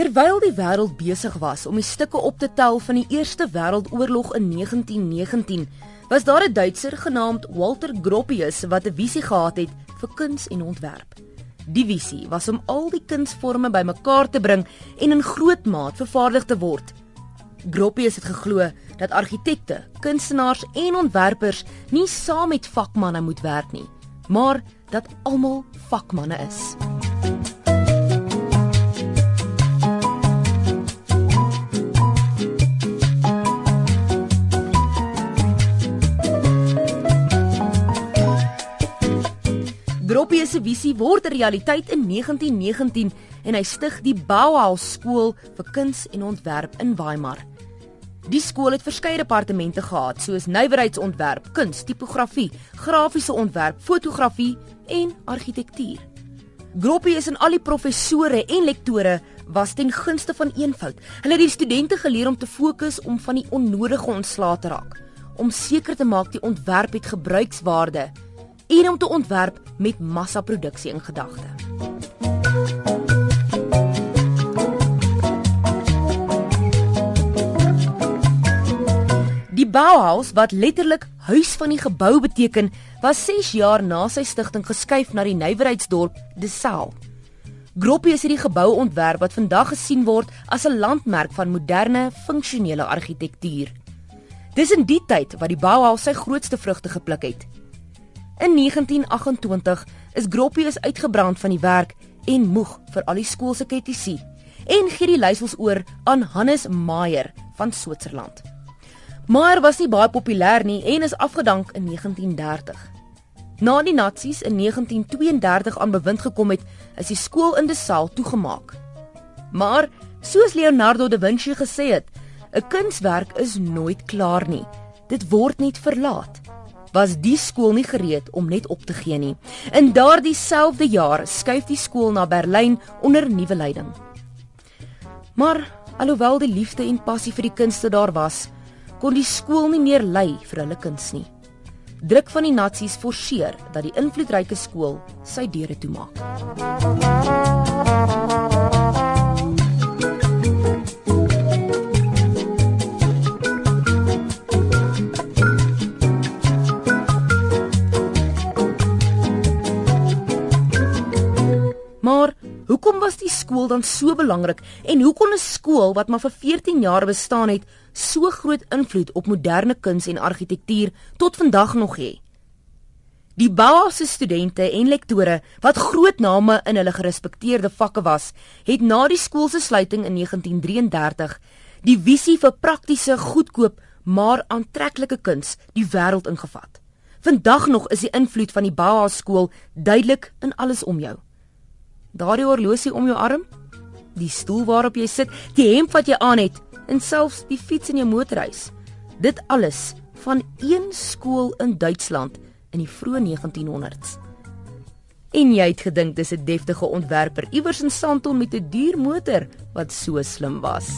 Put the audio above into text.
Terwyl die wêreld besig was om die stukke op te tel van die Eerste Wêreldoorlog in 1919, was daar 'n Duitser genaamd Walter Gropius wat 'n visie gehad het vir kuns en ontwerp. Die visie was om al die kunsvorme bymekaar te bring en in groot maat vervaardig te word. Gropius het geglo dat argitekte, kunstenaars en ontwerpers nie saam met vakmanne moet werk nie, maar dat almal vakmanne is. Gropius se visie word 'n realiteit in 1919 en hy stig die Bauhaus skool vir kuns en ontwerp in Weimar. Die skool het verskeie departemente gehad soos nywerheidsontwerp, kuns, tipografie, grafiese ontwerp, fotografie en argitektuur. Gropius en al die professore en lektore was ten gunste van eenvoud. Hulle het die studente geleer om te fokus om van die onnodige ontslae te raak, om seker te maak die ontwerp het gebruikswaarde en om te ontwerp met massaproduksie in gedagte. Die Bauhaus wat letterlik huis van die gebou beteken, was 6 jaar na sy stigting geskuif na die nywerheidsdorp Dessau. Gropius het die gebou ontwerp wat vandag gesien word as 'n landmerk van moderne, funksionele argitektuur. Dis in die tyd wat die Bauhaus sy grootste vrugte gepluk het. In 1928 is Gropius uitgebrand van die werk en moeg vir al die skoolse kritisie en gee die leiersels oor aan Hannes Meyer van Switserland. Meyer was nie baie populêr nie en is afgedank in 1930. Na die nasies in 1932 aan bewind gekom het, is die skool in Dessau toegemaak. Maar soos Leonardo da Vinci gesê het, 'n kunswerk is nooit klaar nie. Dit word net verlaat was die skool nie gereed om net op te gee nie. In daardie selfde jaar skuif die skool na Berlyn onder nuwe leiding. Maar alhoewel die liefde en passie vir die kunste daar was, kon die skool nie meer lei vir hulle kuns nie. Druk van die nasies forceer dat die invloedryke skool sy deure toemaak. Hoekom was die skool dan so belangrik en hoe kon 'n skool wat maar vir 14 jaar bestaan het so groot invloed op moderne kuns en argitektuur tot vandag nog hê? Die Bauhaus studente en lektore wat groot name in hulle gerespekteerde vakke was, het na die skool se sluiting in 1933 die visie vir praktiese, goedkoop maar aantreklike kuns die wêreld ingevat. Vandag nog is die invloed van die Bauhaus skool duidelik in alles om jou. Daardie horlosie om jou arm, die stoel waarop jy sit, die hemp wat jy aan het en selfs die fiets in jou motorhuis. Dit alles van een skool in Duitsland in die vroeë 1900s. En jy het gedink dis 'n deftige ontwerper iewers in Sandton met 'n duur motor wat so slim was.